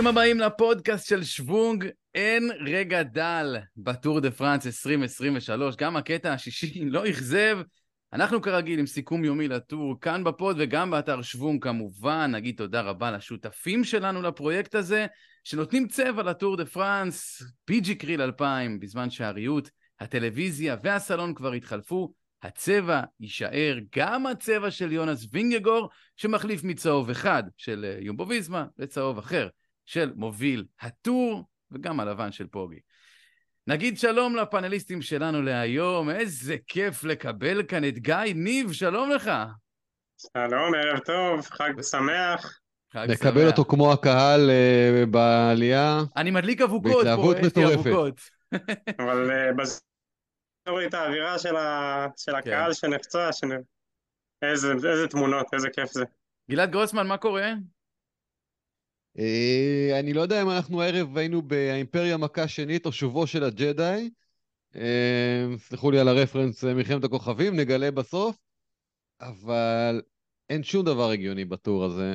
ברוכים הבאים לפודקאסט של שוונג, אין רגע דל בטור דה פרנס 2023, גם הקטע השישי לא אכזב. אנחנו כרגיל עם סיכום יומי לטור, כאן בפוד וגם באתר שוונג כמובן. נגיד תודה רבה לשותפים שלנו לפרויקט הזה, שנותנים צבע לטור דה פרנס, פוג'יקריל 2000, בזמן שהריהוט, הטלוויזיה והסלון כבר התחלפו. הצבע יישאר גם הצבע של יונס וינגגור, שמחליף מצהוב אחד של אה, יומבו ויזמה לצהוב אחר של מוביל הטור, וגם הלבן של פוגי. נגיד שלום לפאנליסטים שלנו להיום, איזה כיף לקבל כאן את גיא ניב, שלום לך. שלום, ערב טוב, חג שמח. נקבל אותו כמו הקהל uh, בעלייה. אני מדליק אבוקות פה, יש לי אבוקות. אבל uh, בז... את האווירה של, ה... של הקהל כן. שנחצה, שנ... איזה, איזה תמונות, איזה כיף זה. גלעד גרוסמן, מה קורה? אה, אני לא יודע אם אנחנו הערב היינו באימפריה מכה שנית או שובו של הג'די. אה, סלחו לי על הרפרנס אה, מלחמת הכוכבים, נגלה בסוף. אבל אין שום דבר הגיוני בטור הזה.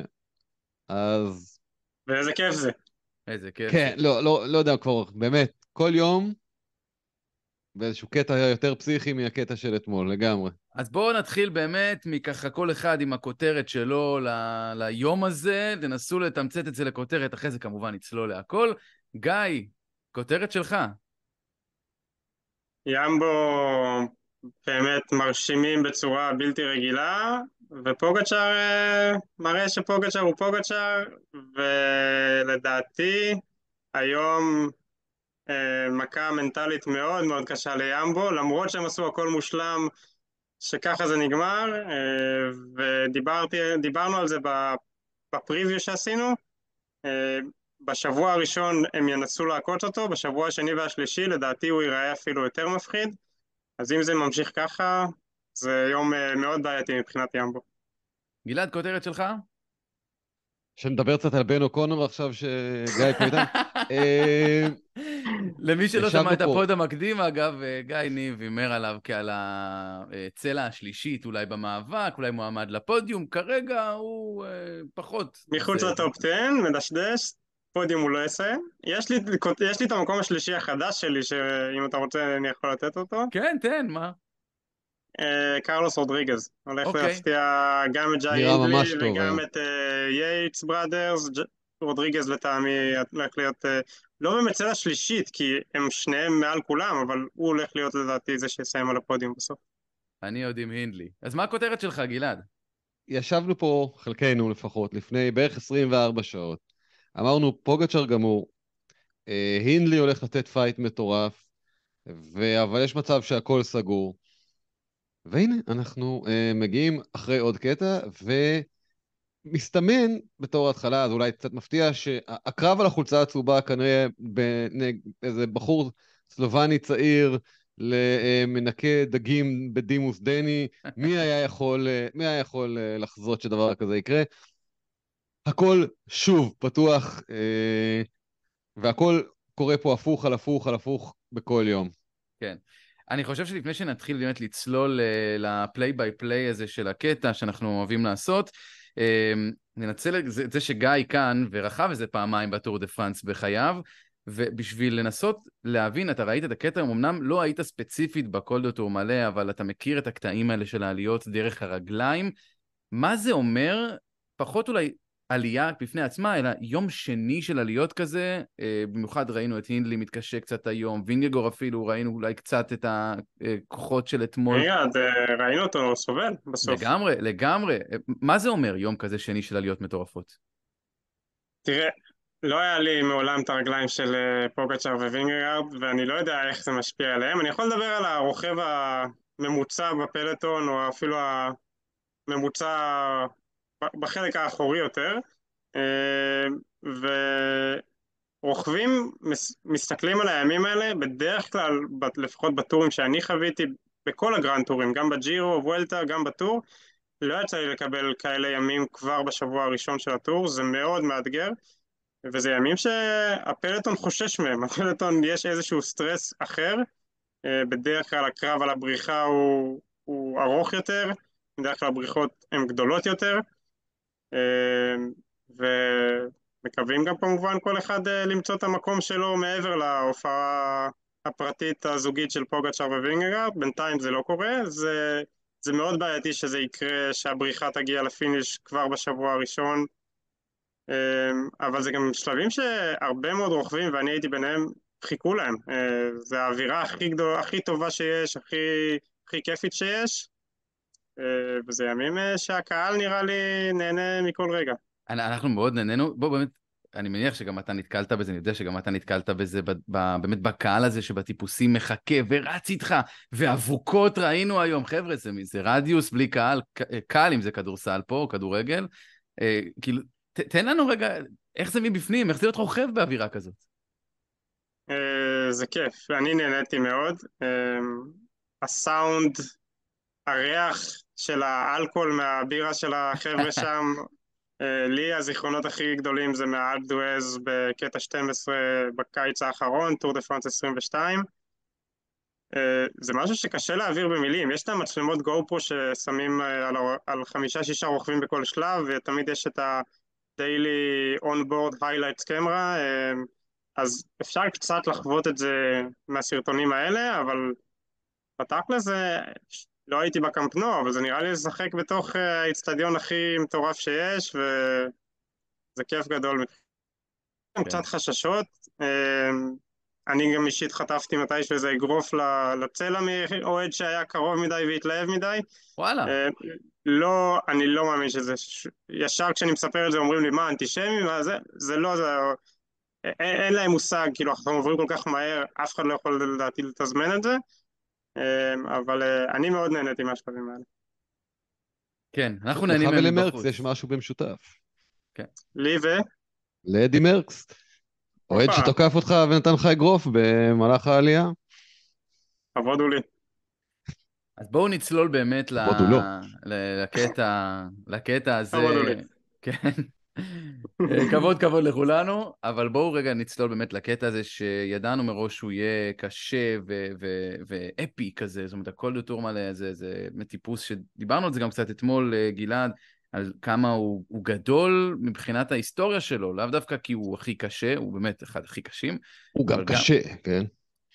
אז... ואיזה כיף זה. איזה כיף. כן, לא, לא, לא יודע כבר, באמת, כל יום באיזשהו קטע יותר פסיכי מהקטע של אתמול, לגמרי. אז בואו נתחיל באמת מככה כל אחד עם הכותרת שלו ל- ליום הזה, תנסו לתמצת את זה לכותרת, אחרי זה כמובן נצלול להכל. גיא, כותרת שלך. ימבו באמת מרשימים בצורה בלתי רגילה, ופוגצ'ר אה, מראה שפוגצ'ר הוא פוגצ'ר, ולדעתי היום מכה מנטלית מאוד מאוד קשה לימבו, למרות שהם עשו הכל מושלם, שככה זה נגמר, אה, ודיברנו על זה בפריוויו שעשינו. אה, בשבוע הראשון הם ינסו לעקוץ אותו, בשבוע השני והשלישי לדעתי הוא ייראה אפילו יותר מפחיד, אז אם זה ממשיך ככה, זה יום מאוד בעייתי מבחינת ימבו. גלעד, כותרת שלך? שנדבר קצת על בן אוקונור עכשיו שגיא איתנו. למי שלא שמע את הפוד המקדים, אגב, אה, גיא ניב הימר עליו כעל הצלע השלישית אולי במאבק, אולי מועמד לפודיום, כרגע הוא אה, פחות... מחוץ לטופ 10, מדשדש, פודיום הוא לא יסיים. יש לי, יש לי את המקום השלישי החדש שלי, שאם אתה רוצה אני יכול לתת אותו. כן, תן, מה? אה, קרלוס רודריגז, הולך אוקיי. להפתיע גם את ג'אי הינדלי וגם את ייטס brothers, רודריגז לטעמי הולך להיות לא באמת צלע שלישית, כי הם שניהם מעל כולם, אבל הוא הולך להיות לדעתי זה שיסיים על הפודיום בסוף. אני עוד עם הינדלי. אז מה הכותרת שלך, גלעד? ישבנו פה, חלקנו לפחות, לפני בערך 24 שעות. אמרנו, פוגצ'ר גמור, אה, הינדלי הולך לתת fight מטורף, ו... אבל יש מצב שהכל סגור. והנה, אנחנו uh, מגיעים אחרי עוד קטע, ו... מסתמן בתור ההתחלה, אז אולי קצת מפתיע, שהקרב על החולצה הצהובה כנראה באיזה בחור סלובני צעיר למנקה דגים בדימוס דני, מי היה יכול, מי היה יכול אה, לחזות שדבר כזה יקרה? הכל שוב פתוח, אה, והכל קורה פה הפוך על הפוך על הפוך בכל יום. כן. אני חושב שלפני שנתחיל באמת לצלול ל play by play הזה של הקטע שאנחנו אוהבים לעשות, ננצל את זה, שגיא כאן ורכב איזה פעמיים בטור דה פרנס בחייו, ובשביל לנסות להבין, אתה ראית את הקטע, אמנם לא היית ספציפית בקול דו טורמלה, אבל אתה מכיר את הקטעים האלה של העליות דרך הרגליים. מה זה אומר, פחות אולי עלייה בפני עצמה, אלא יום שני של עליות כזה, אה, במיוחד ראינו את הינדלי מתקשה קצת היום, וינגגור אפילו, ראינו אולי קצת את הכוחות של אתמול. מיד, אה, ראינו אותו סובל בסוף. לגמרי, לגמרי. מה זה אומר יום כזה שני של עליות מטורפות? תראה, לא היה לי מעולם את הרגליים של אה, פוגצ'ר ווינגרד, ואני לא יודע איך זה משפיע עליהם. אני יכול לדבר על הרוכב הממוצע בפלטון, או אפילו הממוצע בחלק האחורי יותר, אה, ורוכבים מסתכלים על הימים האלה, בדרך כלל, לפחות בטורים שאני חוויתי, בכל הגרנד טורים, גם בג'ירו, וולטה, גם בטור, לא יצא לי לקבל כאלה ימים כבר בשבוע הראשון של הטור, זה מאוד מאתגר, וזה ימים שהפלטון חושש מהם, הפלטון יש איזשהו סטרס אחר, אה, בדרך כלל הקרב על הבריחה הוא, הוא ארוך יותר, בדרך כלל הבריחות הן גדולות יותר, אמ, ו... מקווים גם כמובן כל אחד למצוא את המקום שלו מעבר להופעה הפרטית הזוגית של פוגצ'ר ווינגגור, בינתיים זה לא קורה, זה, זה מאוד בעייתי שזה יקרה, שהבריחה תגיע ל finish כבר בשבוע הראשון, אמ, אבל זה גם שלבים שהרבה מאוד רוכבים, ואני הייתי ביניהם, חיכו להם. אה, זה האווירה הכי גדולה, הכי טובה שיש, הכי, הכי כיפית שיש, אה, וזה ימים אה, שהקהל נראה לי נהנה מכל רגע. אנחנו מאוד נהנינו, בוא באמת, אני מניח שגם אתה נתקלת בזה, אני יודע שגם אתה נתקלת בזה, ב, ב, באמת בקהל הזה שבטיפוסים מחכה ורץ איתך, ואבוקות ראינו היום, חבר'ה, זה, זה רדיוס בלי קהל, קל אם זה כדורסל פה, או כדורגל, אה, כאילו, ת, תן לנו רגע, איך זה מבפנים, איך זה להיות רוכב באווירה כזאת? אה, זה כיף, אני נהניתי מאוד. אה, הסאונד, הריח של האלכוהול מהבירה של החבר'ה שם, אה, לי הזיכרונות הכי גדולים זה מהאלדואז בקטע 12 בקיץ האחרון, טור דה פרנס 22. זה משהו שקשה להעביר במילים, יש את המצלמות גו פרו ששמים על, על חמישה-שישה רוכבים בכל שלב, ותמיד יש את ה-Daily On-Board Highlights Camera, אז אפשר קצת לחוות את זה מהסרטונים האלה, אבל בתכל'ס זה לא הייתי בקמפנו, אבל זה נראה לי לשחק בתוך אה, האיצטדיון הכי מטורף שיש, וזה כיף גדול. כן. קצת חששות. אה, אני גם אישית חטפתי מתישהו איזה אגרוף לצלע מאוהד שהיה קרוב מדי והתלהב מדי. וואלה. אה, לא, אני לא מאמין שזה... ישר כשאני מספר את זה אומרים לי, מה, אנטישמי? מה זה? זה לא, זה... אין, אין להם מושג, כאילו, אנחנו עוברים כל כך מהר, אף אחד לא יכול לדעתי לתזמן את זה. אמ, אבל אה, אני מאוד נהניתי מהשלבים האלה. כן, אנחנו נהנים מהם בחוץ. לך ולמרקס יש משהו במשותף. כן. לי ו? לאדי מרקס. אוהד שתוקף אותך ונתן לך אגרוף במהלך העלייה. כבוד הוא לי. אז בואו נצלול באמת ל... לא. לקטע, לקטע הזה. כבוד הוא לי. כן. אה, כבוד כבוד לכולנו, אבל בואו רגע נצלול באמת לקטע הזה שידענו מראש שהוא יהיה קשה ואפי כזה, זאת אומרת הכל יותר מלא, זה, זה טיפוס שדיברנו על זה גם קצת אתמול, אה, גלעד, על כמה הוא, הוא גדול מבחינת ההיסטוריה שלו, לאו דווקא כי הוא הכי קשה, הוא באמת אחד הכי קשים. הוא גם קשה, גם... כן.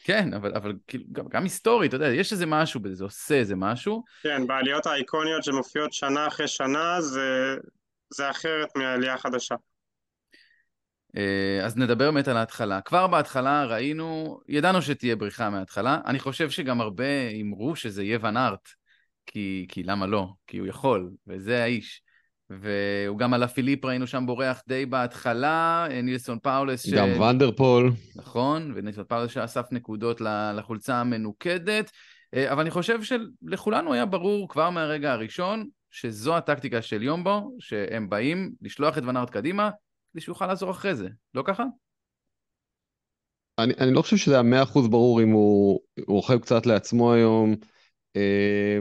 כן, אבל, אבל כאילו, גם, גם היסטורית, אתה יודע, יש איזה משהו בזה, זה עושה איזה משהו. כן, בעליות האיקוניות שמופיעות שנה אחרי שנה, זה, זה אחרת מהעלייה החדשה. אה, אז נדבר באמת על ההתחלה. כבר בהתחלה ראינו, ידענו שתהיה בריחה מההתחלה. אני חושב שגם הרבה אמרו שזה יהיה ון ארט, כי, כי למה לא? כי הוא יכול, וזה האיש. והוא גם אלאפיליפ ראינו שם בורח די בהתחלה, אה, נילסון פאולס. גם ש... ואן דר פול. נכון, ונילסון פאולס שאסף נקודות לחולצה המנוקדת. אה, אבל אני חושב שלכולנו היה ברור כבר מהרגע הראשון שזו הטקטיקה של יומבו, שהם באים לשלוח את ונארט קדימה, כדי שהוא יוכל לעזור אחרי זה, לא ככה? אני, אני לא חושב שזה היה מאה אחוז ברור אם הוא, רוכב קצת לעצמו היום, אה,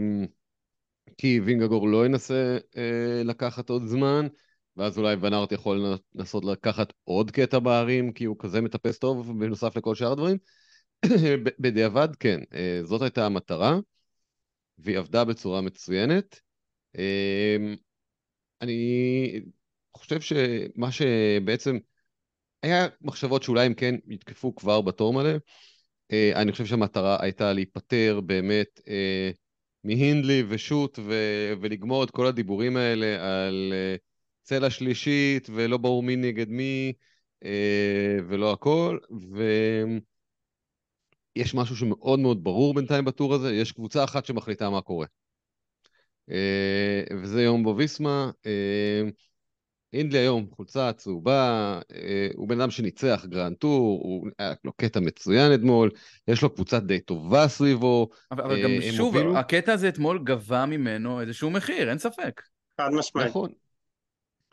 כי וינגגור לא ינסה אה, לקחת עוד זמן, ואז אולי ונארט יכול לנסות לקחת עוד קטע בערים, כי הוא כזה מטפס טוב, בנוסף לכל שאר הדברים. בדיעבד, כן, אה, זאת הייתה המטרה, והיא עבדה בצורה מצוינת. אמ, אני חושב שמה שבעצם היה מחשבות שאולי הם כן יתקפו כבר בתור מלא. אה, אני חושב שהמטרה הייתה להיפטר באמת אה, מהינדלי ושות ו- ולגמור את כל הדיבורים האלה על אה, צלע שלישית ולא ברור מי נגד מי ולא הכל. ויש משהו שמאוד מאוד ברור בינתיים בטור הזה, יש קבוצה אחת שמחליטה מה קורה. אה, וזה יום בו ויסמה. אה, הינדלי היום, חולצה צהובה, אה, הוא בן אדם שניצח גרנד טור, הוא היה לו קטע מצוין אתמול, יש לו קבוצה די טובה סביבו. אבל, אבל גם שוב, הובילו... הקטע הזה אתמול גבה ממנו איזשהו מחיר, אין ספק. חד משמעית. נכון.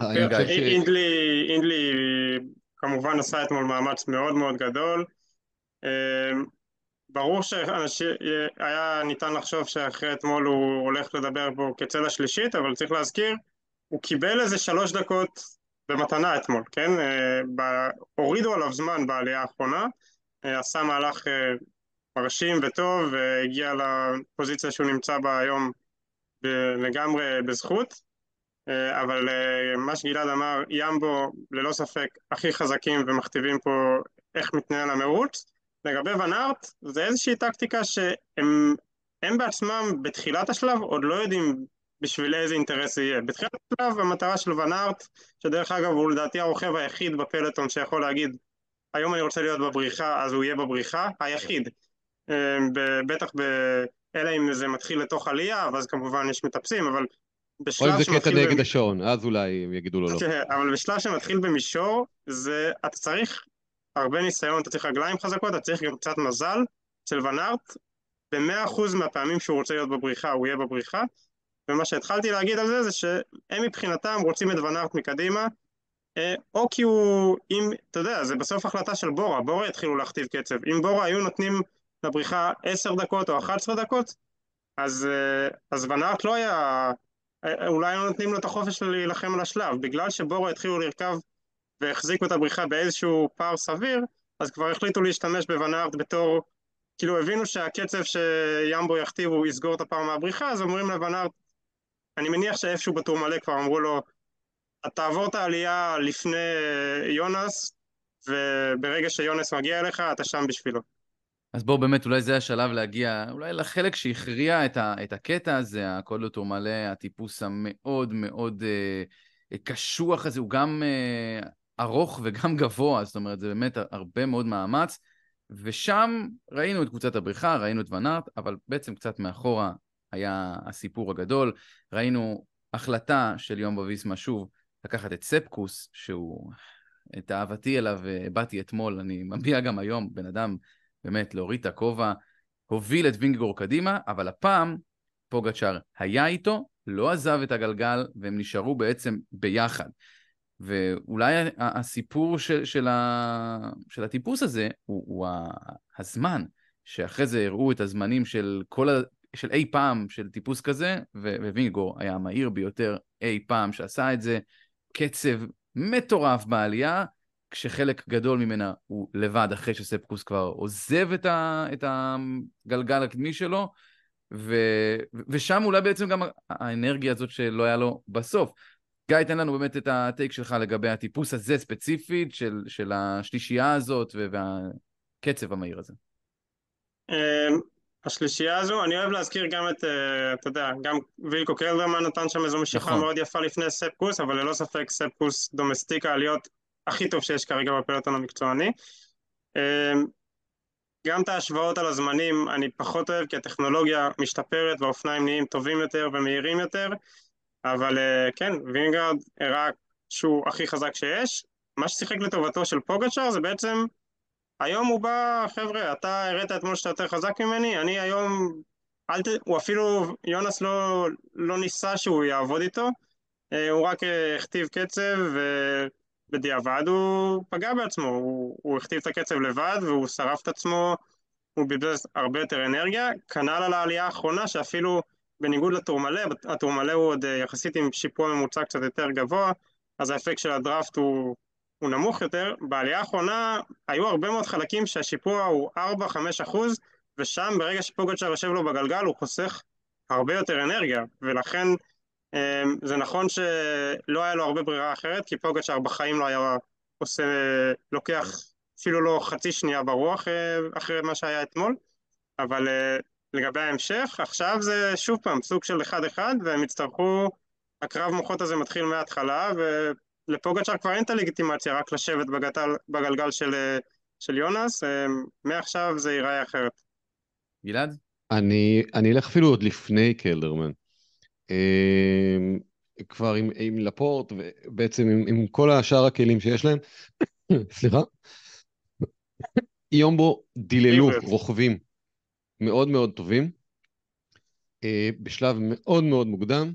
אינדלי, אינדלי כמובן עשה אתמול מאמץ מאוד מאוד גדול. ברור שהיה ניתן לחשוב שאחרי אתמול הוא הולך לדבר פה כצלע שלישית, אבל צריך להזכיר, הוא קיבל איזה שלוש דקות במתנה אתמול, כן? אה, הורידו עליו זמן בעלייה האחרונה, אה, עשה מהלך אה, מרשים וטוב, והגיע לפוזיציה שהוא נמצא בה היום לגמרי בזכות. אבל מה שגלעד אמר, ימבו ללא ספק הכי חזקים ומכתיבים פה איך מתנהל המרוץ. לגבי ונארט, זה איזושהי טקטיקה שהם הם בעצמם בתחילת השלב עוד לא יודעים בשביל איזה אינטרס זה יהיה. בתחילת השלב המטרה של ונארט, שדרך אגב הוא לדעתי הרוכב היחיד בפלטון שיכול להגיד היום אני רוצה להיות בבריחה אז הוא יהיה בבריחה, היחיד. אה, בטח ב... אלא אם זה מתחיל לתוך עלייה, ואז כמובן יש מטפסים, אבל בשלב שמתחיל... או אם זה קטע נגד השעון, אז אולי הם יגידו לו לא. כן, אבל בשלב שמתחיל במישור, זה... אתה צריך הרבה ניסיון, אתה צריך רגליים חזקות, אתה צריך גם קצת מזל. של ונארט, במאה אחוז מהפעמים שהוא רוצה להיות בבריחה, הוא יהיה בבריחה. ומה שהתחלתי להגיד על זה, זה שהם מבחינתם רוצים את ונארט מקדימה, אה, או כי הוא, אם, אתה יודע, זה בסוף החלטה של בורה, בורה התחילו להכתיב קצב. אם בורה היו נותנים לבריחה עשר דקות או אחת עשרה דקות, אז, אה, אז ונארט לא היה, אה, אולי היו נותנים לו את החופש להילחם על השלב. בגלל שבורו התחילו לרכב והחזיקו את הבריחה באיזשהו פער סביר, אז כבר החליטו להשתמש בוונארט בתור, כאילו הבינו שהקצב שימבו יכתיב הוא יסגור את הפער מהבריחה, אז אומרים לוונארט, אני מניח שאיפשהו בטור מלא כבר אמרו לו, תעבור את העלייה לפני יונס, וברגע שיונס מגיע אליך, אתה שם בשבילו. אז בואו באמת, אולי זה השלב להגיע, אולי לחלק שהכריע את, ה, את הקטע הזה, הקוד לטור מלא, הטיפוס המאוד מאוד אה, קשוח הזה, הוא גם אה, ארוך וגם גבוה, זאת אומרת, זה באמת הרבה מאוד מאמץ. ושם ראינו את קבוצת הבריחה, ראינו את ונארט, אבל בעצם קצת מאחורה היה הסיפור הגדול. ראינו החלטה של יום בביסמה שוב לקחת את ספקוס, שהוא, את אהבתי אליו אה, באתי אתמול, אני מביע גם היום, בן אדם באמת להוריד את הכובע, הוביל את וינגגור קדימה, אבל הפעם פוגצ'אר היה איתו, לא עזב את הגלגל, והם נשארו בעצם ביחד. ואולי הסיפור של, של, ה, של הטיפוס הזה הוא, הוא הזמן, שאחרי זה הראו את הזמנים של כל ה... של אי פעם של טיפוס כזה, ווינגור היה המהיר ביותר אי פעם שעשה את זה, קצב מטורף בעלייה, כשחלק גדול ממנה הוא לבד אחרי שספקוס כבר עוזב את, ה, את הגלגל הקדמי שלו, ו, ושם אולי בעצם גם האנרגיה הזאת שלא היה לו בסוף. גיא, תן לנו באמת את הטייק שלך לגבי הטיפוס הזה ספציפית, של, של השלישייה הזאת והקצב המהיר הזה. אמ, השלישייה הזו, אני אוהב להזכיר גם את, אה, אתה יודע, גם וילקו קלדרמן נתן שם איזו משיכה נכון. מאוד יפה לפני ספקוס, אבל ללא ספק ספקוס דומסטיקה העליות הכי טוב שיש כרגע בפלטון המקצועני. אמ, גם את ההשוואות על הזמנים אני פחות אוהב, כי הטכנולוגיה משתפרת והאופניים נהיים טובים יותר ומהירים יותר, אבל אה, כן, וינגרד הראה שהוא הכי חזק שיש. מה ששיחק לטובתו של פוגצ'ר זה בעצם, היום הוא בא, חבר'ה, אתה הראת אתמול שאתה יותר חזק ממני, אני היום, אל ת... הוא אפילו, יונס לא, לא ניסה שהוא יעבוד איתו, אה, הוא רק אה, הכתיב קצב ו... בדיעבד הוא פגע בעצמו, הוא, הוא הכתיב את הקצב לבד והוא שרף את עצמו, הוא בזבז הרבה יותר אנרגיה, כנ"ל על העלייה האחרונה שאפילו בניגוד לטורמלה, הטורמלה הוא עוד אה, יחסית עם שיפוע ממוצע קצת יותר גבוה, אז האפקט של הדראפט הוא, הוא נמוך יותר, בעלייה האחרונה היו הרבה מאוד חלקים שהשיפוע הוא 4-5 אחוז, ושם ברגע שפוגצ'ר יושב לו בגלגל הוא חוסך הרבה יותר אנרגיה, ולכן אמ, זה נכון שלא היה לו הרבה ברירה אחרת, כי פוגצ'אר בחיים לא היה עושה, לוקח אפילו לא חצי שנייה ברוח אה, אחרי מה שהיה אתמול, אבל אה, לגבי ההמשך, עכשיו זה שוב פעם סוג של אחד-אחד, והם יצטרכו, הקרב מוחות הזה מתחיל מההתחלה, ולפוגצ'אר כבר אין את הלגיטימציה רק לשבת בגטל, בגלגל של, אה, של יונס, מעכשיו זה ייראה אחרת. גלעד? אני, אני אלך אפילו עוד לפני קלדרמן. אמ, כבר עם, עם לפורט, ובעצם עם, עם כל השאר הכלים שיש להם, סליחה, יומבו דיללו רוכבים מאוד מאוד טובים, אה, בשלב מאוד מאוד מוקדם,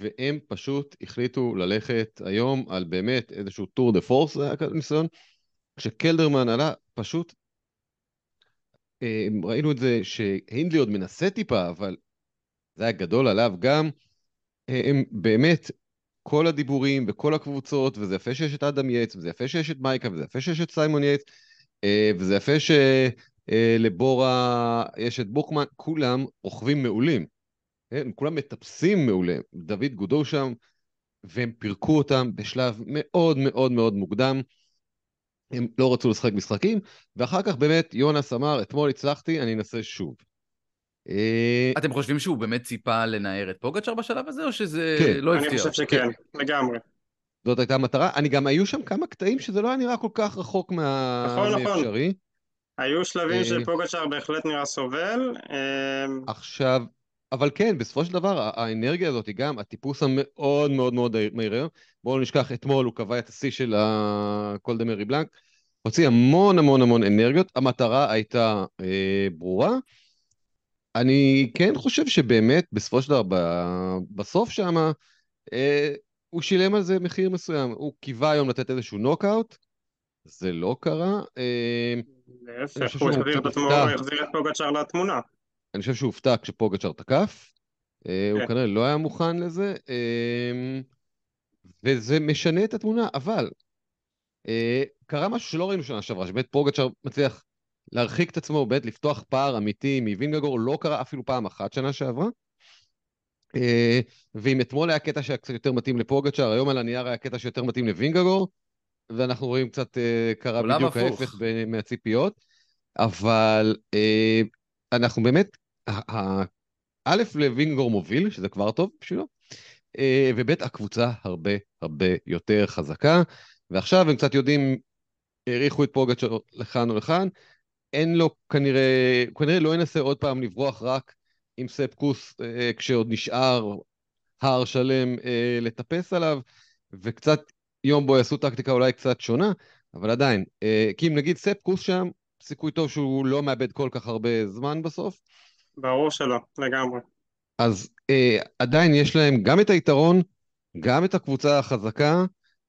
והם פשוט החליטו ללכת היום על באמת איזשהו טור דה פורס, זה היה כזה ניסיון, כשקלדרמן עלה, פשוט אה, ראינו את זה שהינדלי עוד מנסה טיפה, אבל זה היה גדול עליו גם. אה, הם באמת, כל הדיבורים וכל הקבוצות, וזה יפה שיש את אדם יץ, וזה יפה שיש את מייקה, וזה יפה שיש את סיימון יץ, וזה יפה שלבורה אה, יש את בוקמן, כולם רוכבים מעולים. הם כולם מטפסים מעולה. דוד גודו שם, והם פירקו אותם בשלב מאוד מאוד מאוד מוקדם. הם לא רצו לשחק משחקים, ואחר כך באמת יונס אמר, אתמול הצלחתי, אני אנסה שוב. אה, אתם חושבים שהוא באמת ציפה לנער את פוגצ'ר בשלב הזה, או שזה כן. לא הפתיע? אני חושב שכן, כן. לגמרי. זאת הייתה המטרה. אני גם, היו שם כמה קטעים שזה לא היה נראה כל כך רחוק מה... נכון, נכון. היו שלבים אה, שפוגצ'ר בהחלט נראה סובל. אה, עכשיו, אבל כן, בסופו של דבר, האנרגיה הזאת היא גם הטיפוס המאוד מאוד מאוד מהיר היום. בואו נשכח, אתמול הוא קבע את השיא של הקולדמרי בלנק, הוציא המון המון המון אנרגיות, המטרה הייתה אה, ברורה. אני כן חושב שבאמת, בסופו של דבר, בסוף שם, אה, הוא שילם על זה מחיר מסוים. הוא קיווה היום לתת איזשהו נוקאוט, זה לא קרה. אה, להפך, הוא החזיר את עצמו, החזיר את פוגצ'ר לתמונה. אני חושב שהוא הופתע כשפוגצ'ר תקף. אה, הוא כן. כנראה לא היה מוכן לזה, אה, וזה משנה את התמונה, אבל קרה משהו שלא ראינו שנה שעברה, שבאמת פוגצ'ר מצליח להרחיק את עצמו, באמת לפתוח פער אמיתי מווינגגור, לא קרה אפילו פעם אחת שנה שעברה. ואם אתמול היה קטע שהיה קצת יותר מתאים לפוגצ'ר, היום על הנייר היה קטע שיותר מתאים לווינגגור, ואנחנו רואים קצת uh, קרה בדיוק הפוך. ההפך מהציפיות, אבל uh, אנחנו באמת, א', לווינגור מוביל, שזה כבר טוב בשבילו, uh, וב', הקבוצה הרבה הרבה יותר חזקה, ועכשיו הם קצת יודעים, העריכו את פוגצ'ר לכאן או לכאן, אין לו כנראה, הוא כנראה לא ינסה עוד פעם לברוח רק עם ספקוס כשעוד נשאר הר שלם לטפס עליו, וקצת יום בו יעשו טקטיקה אולי קצת שונה, אבל עדיין, אה, כי אם נגיד ספקוס שם, סיכוי טוב שהוא לא מאבד כל כך הרבה זמן בסוף. ברור שלא, לגמרי. אז אה, עדיין יש להם גם את היתרון, גם את הקבוצה החזקה,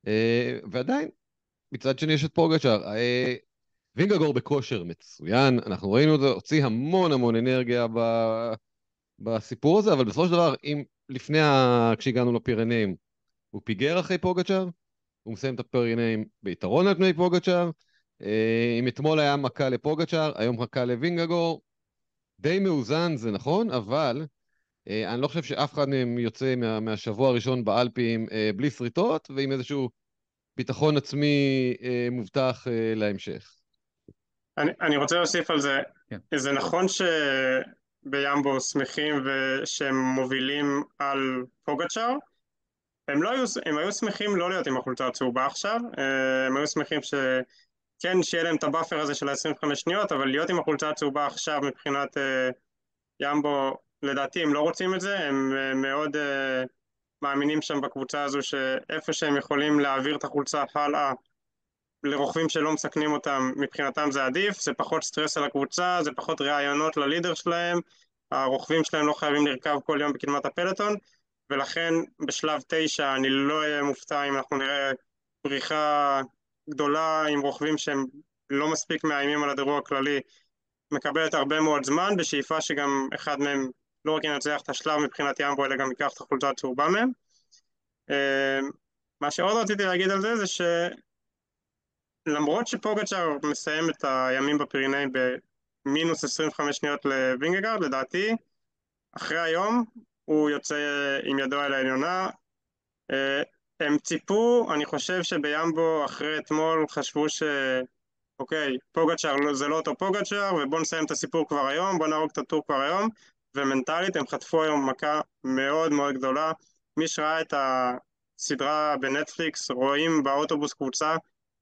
אה, ועדיין, מצד שני יש את פורגצ'ר. אה, וינגגור בכושר מצוין, אנחנו ראינו את זה, הוציא המון המון אנרגיה ב... בסיפור הזה, אבל בסופו של דבר, אם לפני, ה... כשהגענו לפירנאים, הוא פיגר אחרי פוגצ'ר, הוא מסיים את הפרגנאים ביתרון על פני פוגצ'אר. אה, אם אתמול היה מכה לפוגצ'אר, היום מכה לווינגגור. די מאוזן, זה נכון, אבל אה, אני לא חושב שאף אחד מהם יוצא מה, מהשבוע הראשון באלפים אה, בלי שריטות ועם איזשהו ביטחון עצמי מובטח להמשך. אני, אני רוצה להוסיף על זה, כן. זה נכון שביומבו שמחים ושהם מובילים על פוגצ'אר, הם, לא היו, הם היו שמחים לא להיות עם החולצה הצהובה עכשיו, אה, הם היו שמחים ש... כן, שיהיה להם את ה buffer הזה של ה-25 שניות, אבל להיות עם החולצה הצהובה עכשיו מבחינת אה, ימבו, לדעתי הם לא רוצים את זה, הם uh, מאוד מאמינים שם בקבוצה הזו שאיפה שהם יכולים להעביר את החולצה הלאה לרוכבים שלא מסכנים אותם, מבחינתם זה עדיף, זה פחות סטרס על הקבוצה, זה פחות ראיונות ללידר שלהם, הרוכבים שלהם לא חייבים לרכב כל יום בקדמת הפלטון, ולכן בשלב תשע אני לא אהיה מופתע אם אנחנו נראה בריחה גדולה עם רוכבים שהם לא מספיק מאיימים על הדירוג הכללי מקבלת הרבה מאוד זמן בשאיפה שגם אחד מהם לא רק ינצח את השלב מבחינת ימבו אלא גם ייקח את החולצה הצהובה מהם. אה, מה שעוד רציתי להגיד על זה זה שלמרות שפוגצ'ר מסיים את הימים בפירינאים במינוס 25 שניות לווינגגרד לדעתי אחרי היום הוא יוצא עם ידו על העליונה. אה, הם ציפו, אני חושב שבימבו אחרי אתמול חשבו ש... אוקיי, פוגצ'אר לא, זה לא אותו פוגצ'אר, ובואו נסיים את הסיפור כבר היום, בואו נהרוג את הטור כבר היום, ומנטלית הם חטפו היום מכה מאוד מאוד גדולה. מי שראה את הסדרה בנטפליקס, רואים באוטובוס קבוצה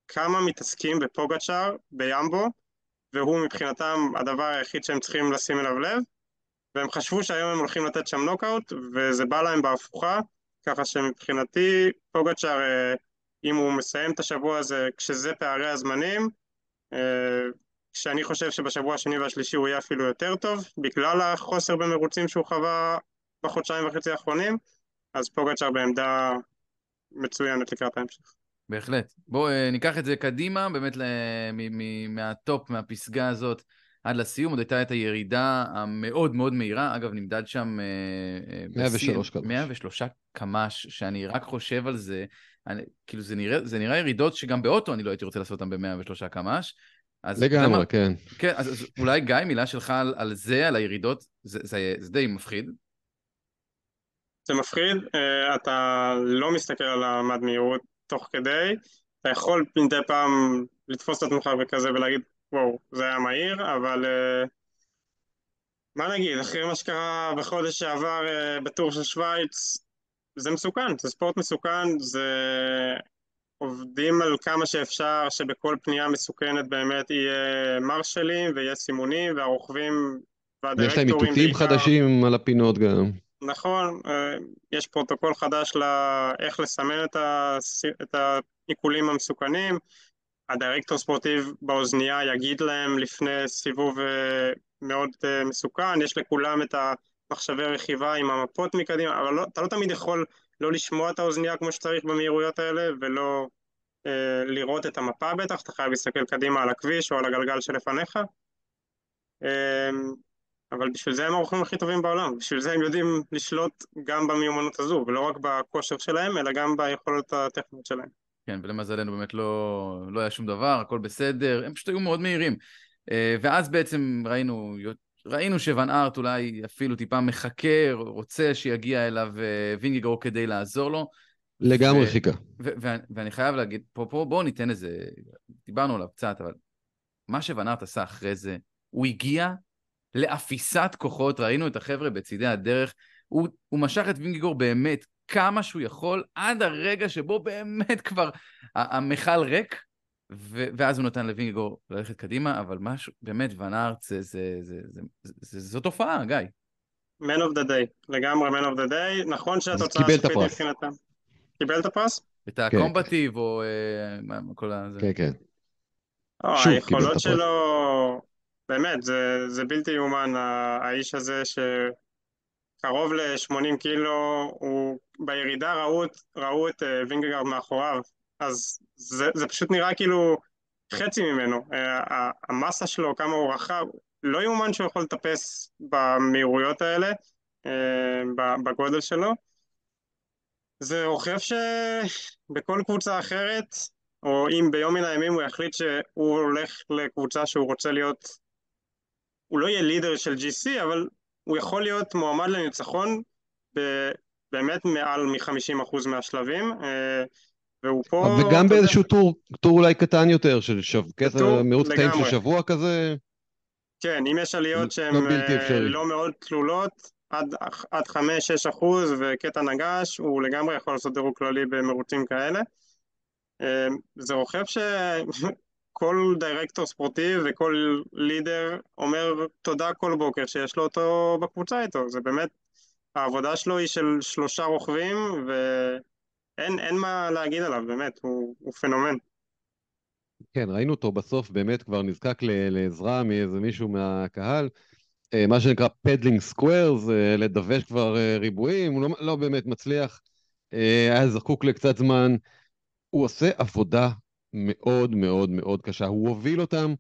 כמה מתעסקים בפוגצ'אר בימבו, והוא מבחינתם הדבר היחיד שהם צריכים לשים אליו לב. והם חשבו שהיום הם הולכים לתת שם נוקאוט, וזה בא להם בהפוכה, ככה שמבחינתי פוגצ'אר, אה, אם הוא מסיים את השבוע הזה כשזה פערי הזמנים, אה, שאני חושב שבשבוע השני והשלישי הוא יהיה אפילו יותר טוב, בגלל החוסר במרוצים שהוא חווה בחודשיים וחצי האחרונים, אז פוגצ'אר בעמדה מצוינת לקראת ההמשך. בהחלט. בואו אה, ניקח את זה קדימה, באמת מהטופ, מהפסגה הזאת. עד לסיום, עוד הייתה את הירידה המאוד מאוד מהירה, אגב נמדד שם... 103 קמ"ש. 103 קמ"ש, שאני רק חושב על זה, אני, כאילו זה נראה, זה נראה ירידות שגם באוטו אני לא הייתי רוצה לעשות אותן ב-103 קמ"ש. לגמרי, מה, כן. כן, אז, אז אולי גיא, מילה שלך על, על זה, על הירידות, זה, זה, זה די מפחיד. זה מפחיד, אה, אתה לא מסתכל על המד מהירות תוך כדי, אתה יכול מדי פעם לתפוס את עצמך וכזה ולהגיד וואו, זה היה מהיר, אבל אה, מה נגיד, אחרי מה שקרה בחודש שעבר אה, בטור של שווייץ, זה מסוכן, זה ספורט מסוכן, זה עובדים על כמה שאפשר שבכל פנייה מסוכנת באמת יהיה מרשלים ויהיה סימונים והרוכבים יש להם איתותים חדשים על הפינות גם. נכון, אה, יש פרוטוקול חדש לאיך לסמן את העיקולים המסוכנים. ה directeur sportif באוזנייה יגיד להם לפני סיבוב אה, מאוד אה, מסוכן, יש לכולם את המחשבי רכיבה עם המפות מקדימה, אבל לא, אתה לא תמיד יכול לא לשמוע את האוזנייה כמו שצריך במהירויות האלה ולא אה, לראות את המפה בטח, אתה חייב להסתכל קדימה על הכביש או על הגלגל שלפניך. אה, אבל בשביל זה הם הרוכבים הכי טובים בעולם, בשביל זה הם יודעים לשלוט גם במיומנות הזו, ולא רק בכושר שלהם, אלא גם ביכולות הטכניות שלהם. כן, ולמזלנו באמת לא, לא היה שום דבר, הכל בסדר, הם פשוט היו מאוד מהירים. אה, ואז בעצם ראינו, ראינו שוואן ארט אולי אפילו טיפה מחכה, רוצה שיגיע אליו אה, וינגיגרו כדי לעזור לו. לגמרי חיכה. ואני חייב להגיד, פה, פה בואו ניתן איזה, דיברנו עליו קצת, אבל מה שוואן ארט עשה אחרי זה, הוא הגיע לאפיסת כוחות, ראינו את החבר'ה בצידי הדרך, הוא, הוא משך את וינגיגור באמת כמה שהוא יכול, עד הרגע שבו באמת כבר המכל ריק, ו- ואז הוא נתן לווינגיגור ללכת קדימה, אבל משהו, באמת, ון ארץ זה, זה, זה, זה, זה, זה, זו תופעה, גיא. Man of the day, לגמרי Man of the day, נכון שהתוצאה הסופית מבחינתם. קיבל את הפרס? את הקומבטיב או אה, כל ה... כן, כן. היכולות שלו, באמת, זה, זה בלתי יאומן, האיש הזה שקרוב ל-80 קילו, הוא בירידה ראו, ראו את אה, וינגגרד מאחוריו, אז זה, זה פשוט נראה כאילו חצי ממנו. אה, המסה שלו, כמה הוא רחב, לא יאומן שהוא יכול לטפס במהירויות האלה, אה, בגודל שלו. זה רוכב שבכל קבוצה אחרת, או אם ביום מן הימים הוא יחליט שהוא הולך לקבוצה שהוא רוצה להיות, הוא לא יהיה לידר של GC, אבל הוא יכול להיות מועמד לניצחון באמת מעל מ-50% מהשלבים. אה, והוא פה... וגם באיזשהו טור, טור אולי קטן יותר, של שב... מירוץ קטעים של שבוע כזה. כן, אם יש עליות שהן לא, אה, לא מאוד תלולות, עד, עד 5-6 אחוז וקטע נגש, הוא לגמרי יכול לעשות דירוג כללי במרוצים כאלה. אה, זה רוכב שכל דירקטור ספורטיב וכל לידר אומר תודה כל בוקר שיש לו אותו בקבוצה איתו, זה באמת, העבודה שלו היא של שלושה רוכבים ואין מה להגיד עליו, באמת, הוא, הוא פנומן. כן, ראינו אותו בסוף באמת כבר נזקק לעזרה מאיזה מישהו מהקהל. אה, מה שנקרא pedaling squares, לדווש כבר אה, ריבועים, הוא לא, לא באמת מצליח, אה, היה זקוק לקצת זמן. הוא עושה עבודה מאוד מאוד מאוד קשה, הוא הוביל אותם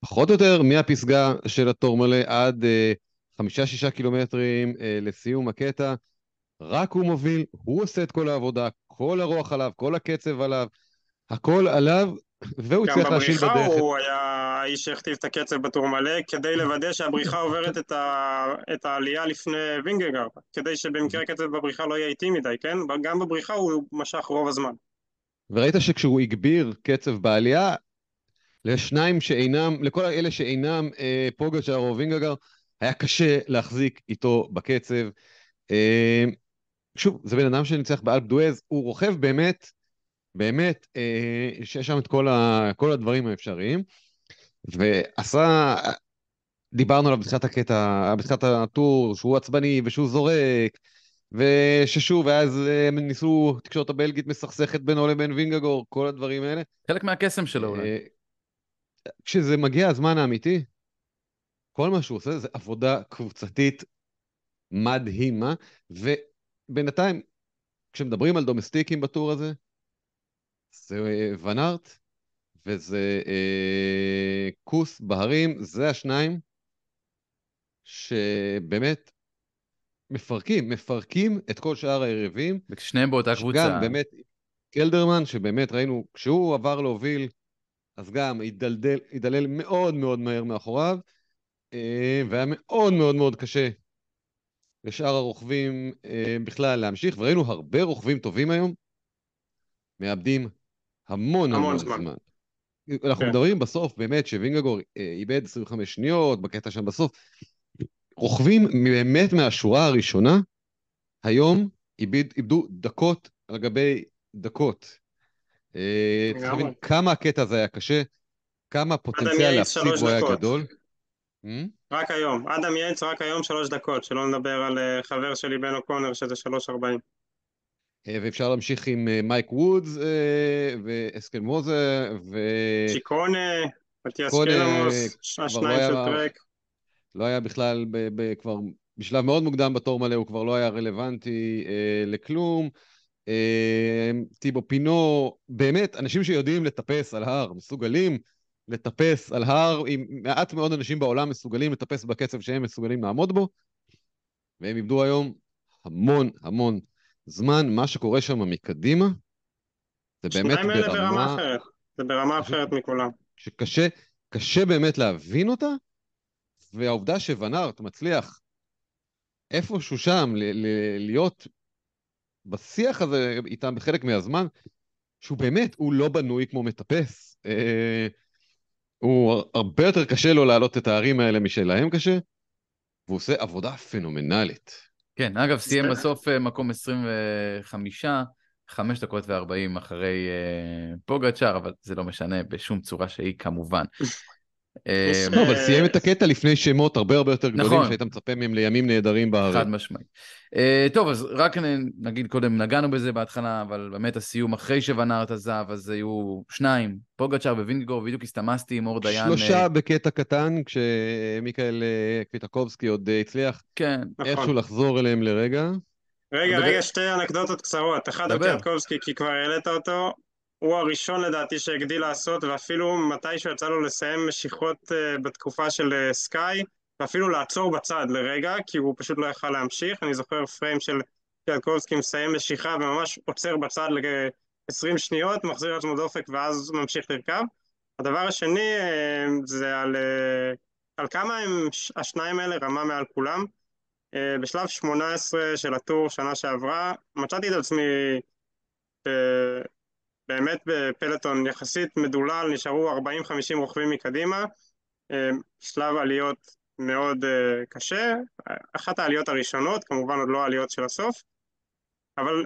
פחות או יותר מהפסגה של התור מלא עד חמישה-שישה קילומטרים לסיום הקטע. רק הוא מוביל, הוא עושה את כל העבודה, כל הרוח עליו, כל הקצב עליו, הכל עליו, והוא הצליח להשיל בדרך. גם בבריחה הוא היה האיש שהכתיב את הקצב בטור מלא, כדי לוודא שהבריחה עוברת את, ה... את העלייה לפני וינגגר, כדי שבמקרה הקצב בבריחה לא יהיה איטי מדי, כן? גם בבריחה הוא משך רוב הזמן. וראית שכשהוא הגביר קצב בעלייה, לשניים שאינם, לכל אלה שאינם אה, פוגצ'ר או וינגגר, היה קשה להחזיק איתו בקצב. אה, שוב, זה בן אדם שניצח באלפ דואז, הוא רוכב באמת באמת, אה, שיש שם את כל, ה, כל הדברים האפשריים, ועשה, דיברנו עליו בתחילת הקטע, בתחילת הטור, שהוא עצבני ושהוא זורק, וששוב, ואז אה, הם ניסו, תקשורת הבלגית מסכסכת בינו לבין וינגגור, כל הדברים האלה. חלק מהקסם שלו אולי. אה, כשזה מגיע הזמן האמיתי, כל מה שהוא עושה זה עבודה קבוצתית מדהימה, ובינתיים, כשמדברים על דומסטיקים בטור הזה, זה אה, ונארט וזה אה, כוס בהרים, זה השניים שבאמת מפרקים, מפרקים את כל שאר היריבים. ושניהם באותה קבוצה. גם באמת, קלדרמן, שבאמת ראינו, כשהוא עבר להוביל, אז גם הידלדל, הידלל מאוד מאוד מהר מאחוריו, אה, והיה מאוד מאוד מאוד קשה לשאר הרוכבים אה, בכלל להמשיך, וראינו הרבה רוכבים טובים היום, מאבדים המון המון, המון זמן. זמן. אנחנו כן. מדברים בסוף באמת שווינגגור אה, איבד 25 שניות בקטע שם בסוף. רוכבים באמת מהשורה הראשונה, היום איבד, איבדו דקות על גבי דקות. אה, צריך. להבין כמה הקטע הזה היה קשה, כמה הפוטנציאל יעיץ להפסיד בו היה. גדול. Hmm? רק היום. אדם יעץ רק היום שלוש דקות, שלא נדבר על אה, חבר שלי בן אוקונר שזה שלוש ארבעים. אה, ואפשר להמשיך עם אה, מייק וודס אה, ואסקל מוזה ו... צ'יקונה, מתיאס קלמוס, השניים לא היה- של טרק. לא היה בכלל, ב, ב, כבר בשלב מאוד מוקדם בתור מלא, הוא כבר לא היה רלוונטי אה, לכלום. אה, טיבו פינו, באמת, אנשים שיודעים לטפס על הר, מסוגלים לטפס על הר, עם מעט מאוד אנשים בעולם מסוגלים לטפס בקצב שהם מסוגלים לעמוד בו, והם איבדו היום המון המון זמן. מה שקורה שם מקדימה, זה באמת ברמה ברמה אחרת. זה ברמה אחרת מכולם. שקשה קשה באמת להבין אותה, והעובדה שוונארט מצליח איפשהו שם ל- ל- להיות בשיח הזה איתם בחלק מהזמן, שהוא באמת, הוא לא בנוי כמו מטפס. אה, הוא הרבה יותר קשה לו להעלות את הערים האלה משלהם קשה, והוא עושה עבודה פנומנלית. כן, אגב, סיים בסוף אה, מקום 25, 5 דקות ו-40 אחרי אה, פוגצ'אר, אבל זה לא משנה בשום צורה שהיא כמובן. אה, לא, אבל אה, סיים את הקטע לפני שמות הרבה הרבה יותר גדולים, נכון. שהיית מצפה מהם לימים נהדרים בהרים. חד משמעית. Uh, טוב, אז רק נגיד קודם, נגענו בזה בהתחלה, אבל באמת הסיום אחרי שוונארט עזב, אז היו שניים, פוגצ'אר ווינגגור, בדיוק הסתמסתי עם אור דיין. שלושה אה, בקטע קטן, כשמיקאל אה, קוויטקובסקי עוד אה, הצליח כן, איכשהו נכון. לחזור אליהם לרגע. רגע, רגע, שתי אנקדוטות קצרות. אחד על דבר. קיאטקובסקי, כי כבר העלית אותו. הוא הראשון לדעתי שהגדיל לעשות, ואפילו מתישהו יצא לו לסיים משיכות אה, בתקופה של אה, סקאי, ואפילו לעצור בצד לרגע, כי הוא פשוט לא יכל להמשיך. אני זוכר פריים של קיאטקובסקי מסיים משיכה וממש עוצר בצד ל-20 שניות, מחזיר לעצמו דופק ואז ממשיך לרכב. הדבר השני אה, זה על, אה, על כמה הם השניים האלה רמה מעל כולם. אה, בשלב 18 של הטור שנה שעברה, מצאתי את עצמי באמת בפלטון יחסית מדולל, נשארו 40-50 רוכבים מקדימה, אה, שלב עליות מאוד אה, קשה, אחת העליות הראשונות, כמובן עוד לא העליות של הסוף, אבל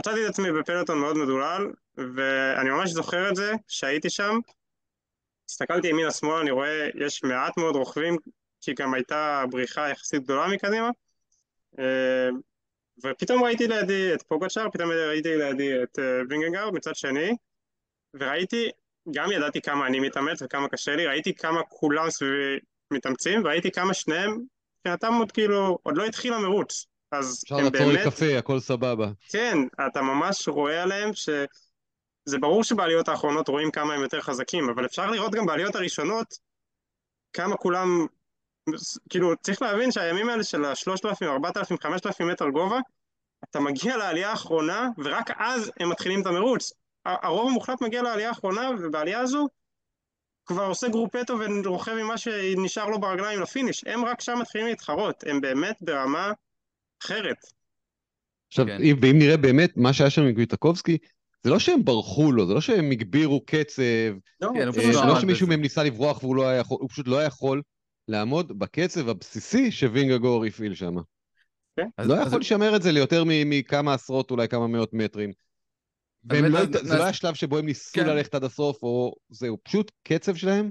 מצאתי את עצמי בפלטון מאוד מדולל, ואני ממש זוכר את זה, שהייתי שם, הסתכלתי ימינה שמאלה, אני רואה, יש מעט מאוד רוכבים, כי גם הייתה בריחה יחסית גדולה מקדימה, אה, ופתאום ראיתי לידי את פוגצ'אר, פתאום ראיתי לידי את אה, וינגנגרד מצד שני, וראיתי, גם ידעתי כמה אני מתאמץ וכמה קשה לי, ראיתי כמה כולם סביבי מתאמצים, וראיתי כמה שניהם, מבחינתם עוד כאילו, עוד לא התחיל המרוץ, אז אפשר הם לעצור באמת, לקפה, הכל סבבה. כן, אתה ממש רואה עליהם ש... זה ברור שבעליות האחרונות רואים כמה הם יותר חזקים, אבל אפשר לראות גם בעליות הראשונות כמה כולם, כאילו צריך להבין שהימים האלה של ה-3,000, 4,000, 5,000 מטר גובה, אתה מגיע לעלייה האחרונה ורק אז הם מתחילים את המרוץ. הרוב המוחלט מגיע לעלייה האחרונה ובעלייה הזו כבר עושה גרופטו ורוכב עם מה שנשאר לו ברגליים לפיניש. הם רק שם מתחילים להתחרות, הם באמת ברמה אחרת. עכשיו, כן. אם, ואם נראה באמת מה שהיה שם עם קוויטקובסקי, זה לא שהם ברחו לו, זה לא שהם הגבירו קצב, לא, כן, אה, לא לא שמישהו. מהם ניסה לברוח והוא לא היה יכול, הוא פשוט לא היה יכול לעמוד בקצב הבסיסי שווינגגור הפעיל שם. אז- לא אז- יכול לשמר את זה ליותר מ- מכמה עשרות, אולי כמה מאות מטרים. והם לא, אז- זה אז- לא היה שלב שבו הם ניסו כן. ללכת עד הסוף, או זהו, פשוט קצב שלהם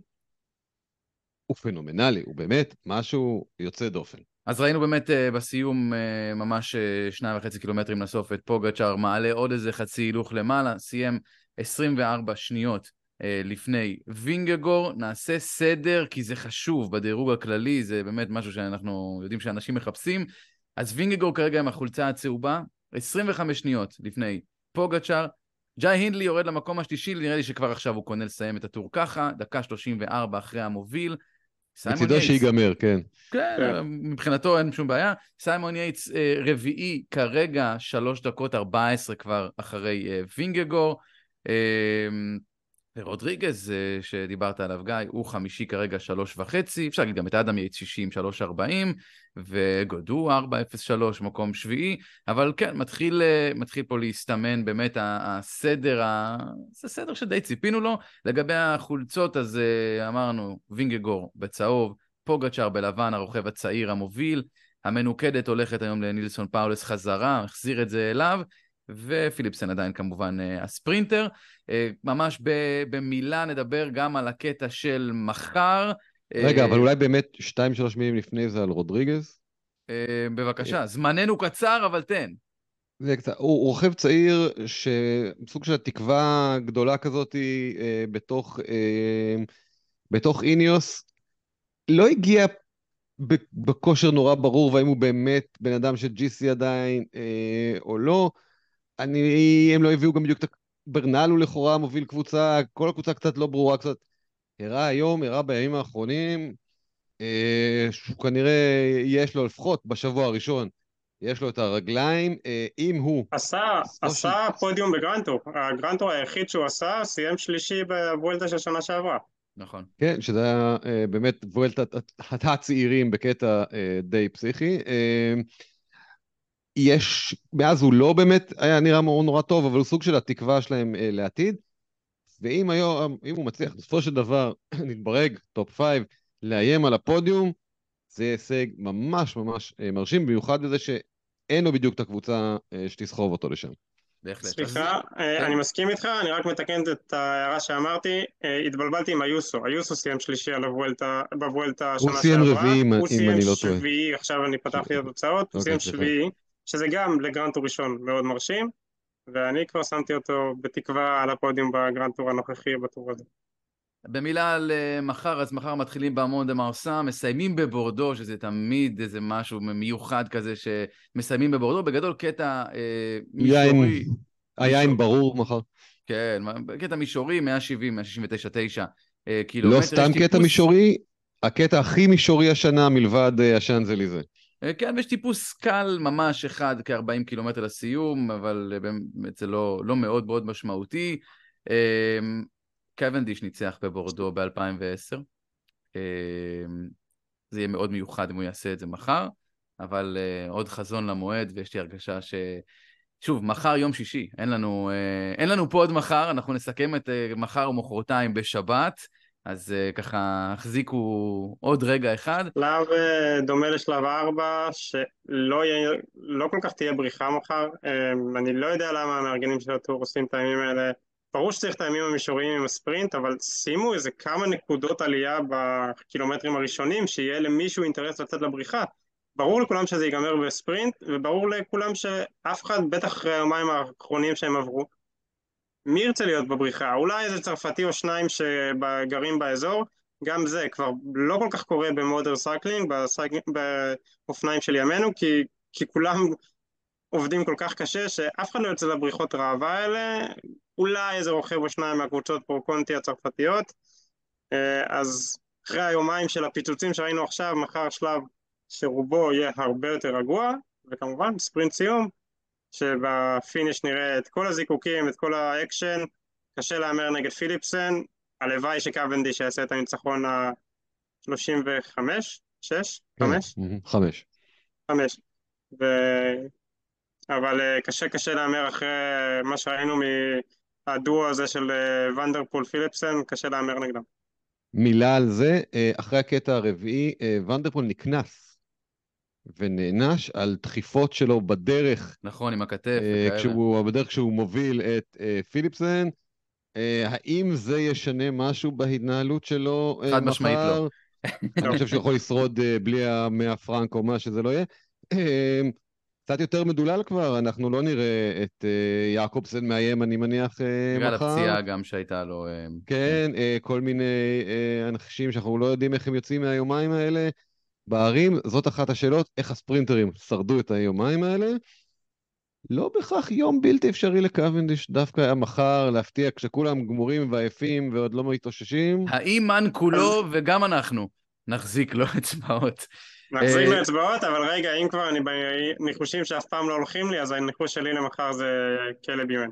הוא פנומנלי, הוא באמת משהו יוצא דופן. אז ראינו באמת אה, בסיום אה, ממש אה, שניים וחצי קילומטרים לסוף את פוגצ'אר מעלה עוד איזה חצי הילוך למעלה, סיים 24 שניות לפני וינגגור. נעשה סדר כי זה חשוב בדירוג הכללי, זה באמת משהו שאנחנו יודעים שאנשים מחפשים. אז וינגגור כרגע עם החולצה הצהובה, 25 שניות לפני פוגצ'אר. ג'י הינדלי יורד למקום השלישי, נראה לי שכבר עכשיו הוא קונה לסיים את הטור ככה, דקה 34 אחרי המוביל. מצידו שיגמר, כן. כן, כן. מבחינתו אין שום בעיה. סיימון ייטס אה, רביעי כרגע, שלוש דקות ארבע עשרה כבר אחרי אה, וינגגור. רודריגז, אה, שדיברת עליו, גיא, הוא חמישי כרגע שלוש וחצי, אפשר להגיד גם את אדם ייטס שישי, שלוש ארבעים, וגודו 4.03, מקום שביעי, אבל כן, מתחיל, אה, מתחיל פה להסתמן באמת הסדר. זה סדר שדי ציפינו לו. לגבי החולצות, אז אה, אמרנו, וינגגור בצהוב, פוגצ'אר בלבן, הרוכב הצעיר המוביל, המנוקדת הולכת היום לנילסון פאולס חזרה, החזיר את זה אליו. ופיליפסן עדיין כמובן אה, הספרינטר. אה, ממש במילה נדבר גם על הקטע של מחר. רגע, אבל אולי באמת שתיים, שלוש מילים לפני זה על רודריגז? בבקשה, זמננו קצר, אבל תן. זה קצת, הוא רוכב צעיר שסוג של תקווה גדולה כזאת בתוך, בתוך איניוס. לא הגיע בכושר נורא ברור והאם הוא באמת בן אדם של GC עדיין אה, או לא. אני, הם לא הביאו גם בדיוק את ברנל הוא לכאורה מוביל קבוצה, כל הקבוצה קצת לא ברורה, קצת הראה היום, הראה בימים האחרונים, אה, שהוא כנראה יש לו לפחות בשבוע הראשון, יש לו את הרגליים, אה, אם הוא... עשה, עשה של... פודיום בגרנטו, הגרנטו היחיד שהוא עשה, סיים שלישי בוולטה של שנה שעברה. נכון. כן, שזה היה אה, באמת וולטת הצעירים בקטע אה, די פסיכי. אה, יש, מאז הוא לא באמת היה נראה מאוד נורא טוב, אבל הוא סוג של התקווה שלהם אה, לעתיד. ואם היום, אם הוא מצליח בסופו של דבר להתברג, top five, לאיים על הפודיום, זה הישג ממש ממש אה, מרשים, במיוחד בזה שאין לו בדיוק את הקבוצה אה, שתסחוב אותו לשם. בהחלט. סליחה, אה, אני מסכים איתך, אני רק מתקן את ההערה שאמרתי, אה, התבלבלתי עם איוסו, איוסו סיים שלישי על הוולטה, בוולטה שנה שעברה. הוא סיים רביעי, אם אני לא טועה. הוא סיים שביעי, עכשיו אני פתחתי את התוצאות, הוא אוקיי, סיים שביעי. שזה גם לגרנטור ראשון מאוד מרשים, ואני כבר שמתי אותו בתקווה על הפודיום בגרנטור הנוכחי בטור הזה. במילה על uh, מחר, אז מחר מתחילים בהמון דה מרסה, מסיימים בבורדו, שזה תמיד איזה משהו מיוחד כזה שמסיימים בבורדו, בגדול קטע uh, מישורי. היין ברור מחר. כן, קטע מישורי, 170, 169, 9 uh, קילומטר. לא סתם קטע טיפוס... מישורי, הקטע הכי מישורי השנה מלבד uh, השאנזליזה. אה, כן, ויש טיפוס קל ממש אחד כ-40 קילומטר לסיום, אבל אה, באמת זה לא, לא מאוד מאוד משמעותי. אה, קוונדיש ניצח בבורדו ב-2010. זה יהיה מאוד מיוחד אם הוא יעשה את זה מחר, אבל עוד חזון למועד, ויש לי הרגשה ש... שוב, מחר יום שישי, אין לנו, אין לנו פה עוד מחר, אנחנו נסכם את מחר ומחרתיים בשבת. אז uh, ככה החזיקו עוד רגע אחד. שלב uh, דומה לשלב 4, שלא יהיה, לא כל כך תהיה בריחה מחר. Um, אני לא יודע למה המארגנים של הטור עושים את הימים האלה. ברור שצריך את הימים המישוריים עם הספרינט, אבל שימו איזה כמה נקודות עלייה בקילומטרים הראשונים, שיהיה למישהו אינטרס לצאת לבריחה. ברור לכולם שזה ייגמר בספרינט, וברור לכולם שאף אחד, בטח אחרי היומיים האחרונים שהם עברו, מי ירצה להיות בבריחה? אולי איזה צרפתי או שניים שגרים באזור, גם זה כבר לא כל כך קורה ב modern cycling, באופניים של ימינו, כי, כי כולם עובדים כל כך קשה שאף אחד לא יוצא לבריחות ראווה האלה, אולי איזה רוכב או שניים מהקבוצות Pro Conti הצרפתיות, אה, אז אחרי היומיים של הפיצוצים שראינו עכשיו, מחר שלב שרובו יהיה הרבה יותר רגוע, וכמובן ספרינט סיום, שב finish נראה את כל הזיקוקים, את כל האקשן, קשה להמר נגד פיליפסן, הלוואי שקוונדיש יעשה את הניצחון ה-35, 6? 5? 5. 5. ו... אבל אה, קשה קשה להמר אחרי מה שראינו מהדואו הזה של אה, ון דר פול פיליפסן, קשה להמר נגדם. מילה על זה, אה, אחרי הקטע הרביעי, ונדרפול נקנס ונענש על דחיפות שלו בדרך. נכון, עם הכתף וכאלה. כשהוא, בדרך כשהוא מוביל את uh, פיליפסן. Uh, האם זה ישנה משהו בהתנהלות שלו uh, חד משמעית לא. אני חושב שהוא יכול לשרוד uh, בלי המאה פרנק או מה שזה לא יהיה. Uh, קצת יותר מדולל כבר, אנחנו לא נראה את uh, יעקובסן מאיים, אני מניח, uh, מחר. בגלל הפציעה גם שהייתה לו. Uh, כן, uh, כל מיני uh, אנשים שאנחנו לא יודעים איך הם יוצאים מהיומיים האלה. בערים, זאת אחת השאלות, איך הספרינטרים שרדו את היומיים האלה. לא בהכרח יום בלתי אפשרי לקוונדיש, דווקא היה מחר להפתיע כשכולם גמורים ועייפים ועוד לא מתאוששים. האם מן כולו וגם אנחנו נחזיק לו אצבעות. נחזיק לו אצבעות, אבל רגע, אם כבר אני בניחושים שאף פעם לא הולכים לי, אז הניחוש שלי למחר זה קיילב יואן.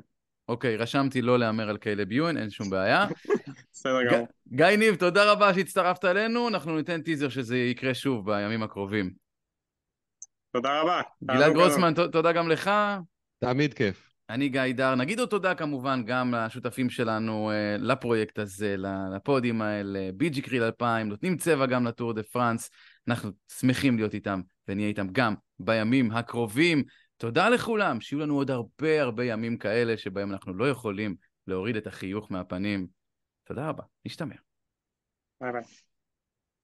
אוקיי, רשמתי לא להמר על קיילב יואן, אין שום בעיה. בסדר גמור. גיא ניב, תודה רבה שהצטרפת אלינו, אנחנו ניתן טיזר שזה יקרה שוב בימים הקרובים. תודה רבה. גלעד גרוסמן, תודה גם לך. תמיד כיף. אני גיא דר. נגיד עוד תודה כמובן גם לשותפים שלנו אה, לפרויקט הזה, לפודים האלה, BG אקריל 2000, נותנים צבע גם לטור דה פרנס. אנחנו שמחים להיות איתם ונהיה איתם גם בימים הקרובים. תודה לכולם, שיהיו לנו עוד הרבה הרבה ימים כאלה שבהם אנחנו לא יכולים להוריד את החיוך מהפנים. תודה רבה, נשתמע. ביי ביי.